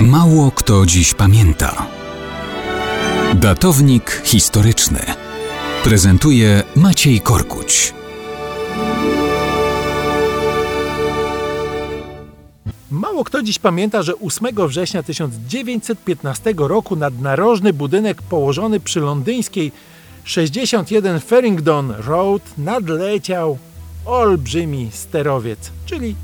Mało kto dziś pamięta. Datownik historyczny prezentuje Maciej Korkuć. Mało kto dziś pamięta, że 8 września 1915 roku nadnarożny budynek położony przy londyńskiej 61 Farringdon Road nadleciał olbrzymi sterowiec, czyli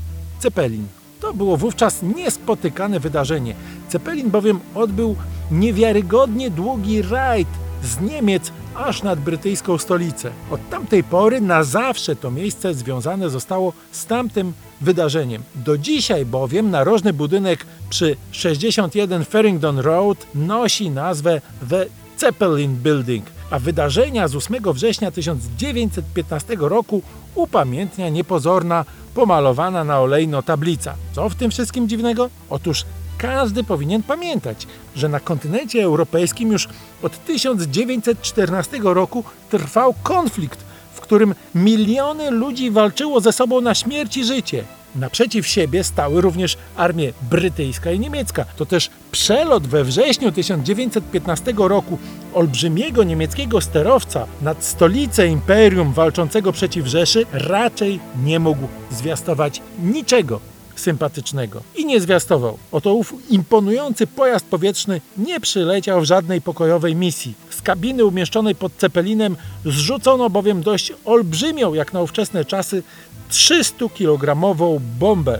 Zeppelin. To było wówczas niespotykane wydarzenie. Zeppelin bowiem odbył niewiarygodnie długi rajd z Niemiec aż nad brytyjską stolicę. Od tamtej pory na zawsze to miejsce związane zostało z tamtym wydarzeniem. Do dzisiaj bowiem narożny budynek przy 61 Farringdon Road nosi nazwę The Zeppelin Building, a wydarzenia z 8 września 1915 roku upamiętnia niepozorna, pomalowana na olejno tablica. Co w tym wszystkim dziwnego? Otóż każdy powinien pamiętać, że na kontynencie europejskim już od 1914 roku trwał konflikt, w którym miliony ludzi walczyło ze sobą na śmierć i życie. Naprzeciw siebie stały również armie brytyjska i niemiecka. To też przelot we wrześniu 1915 roku olbrzymiego niemieckiego sterowca nad stolicę imperium walczącego przeciw Rzeszy raczej nie mógł zwiastować niczego sympatycznego. I nie zwiastował. Oto ów imponujący pojazd powietrzny nie przyleciał w żadnej pokojowej misji. Z kabiny umieszczonej pod Cepelinem zrzucono bowiem dość olbrzymią, jak na ówczesne czasy, 300-kilogramową bombę.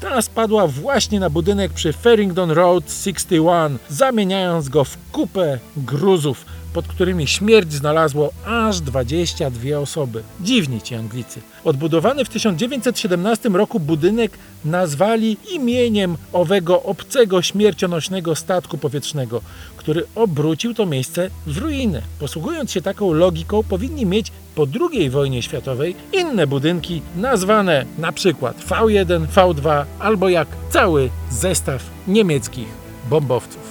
Ta spadła właśnie na budynek przy Farringdon Road 61, zamieniając go w kupę gruzów, pod którymi śmierć znalazło aż 22 osoby. Dziwni ci Anglicy. Odbudowany w 1917 roku budynek nazwali imieniem owego obcego śmiercionośnego statku powietrznego, który obrócił to miejsce w ruinę. Posługując się taką logiką, powinni mieć po II wojnie światowej inne budynki nazwane na przykład V1, V2 albo jak cały zestaw niemieckich bombowców.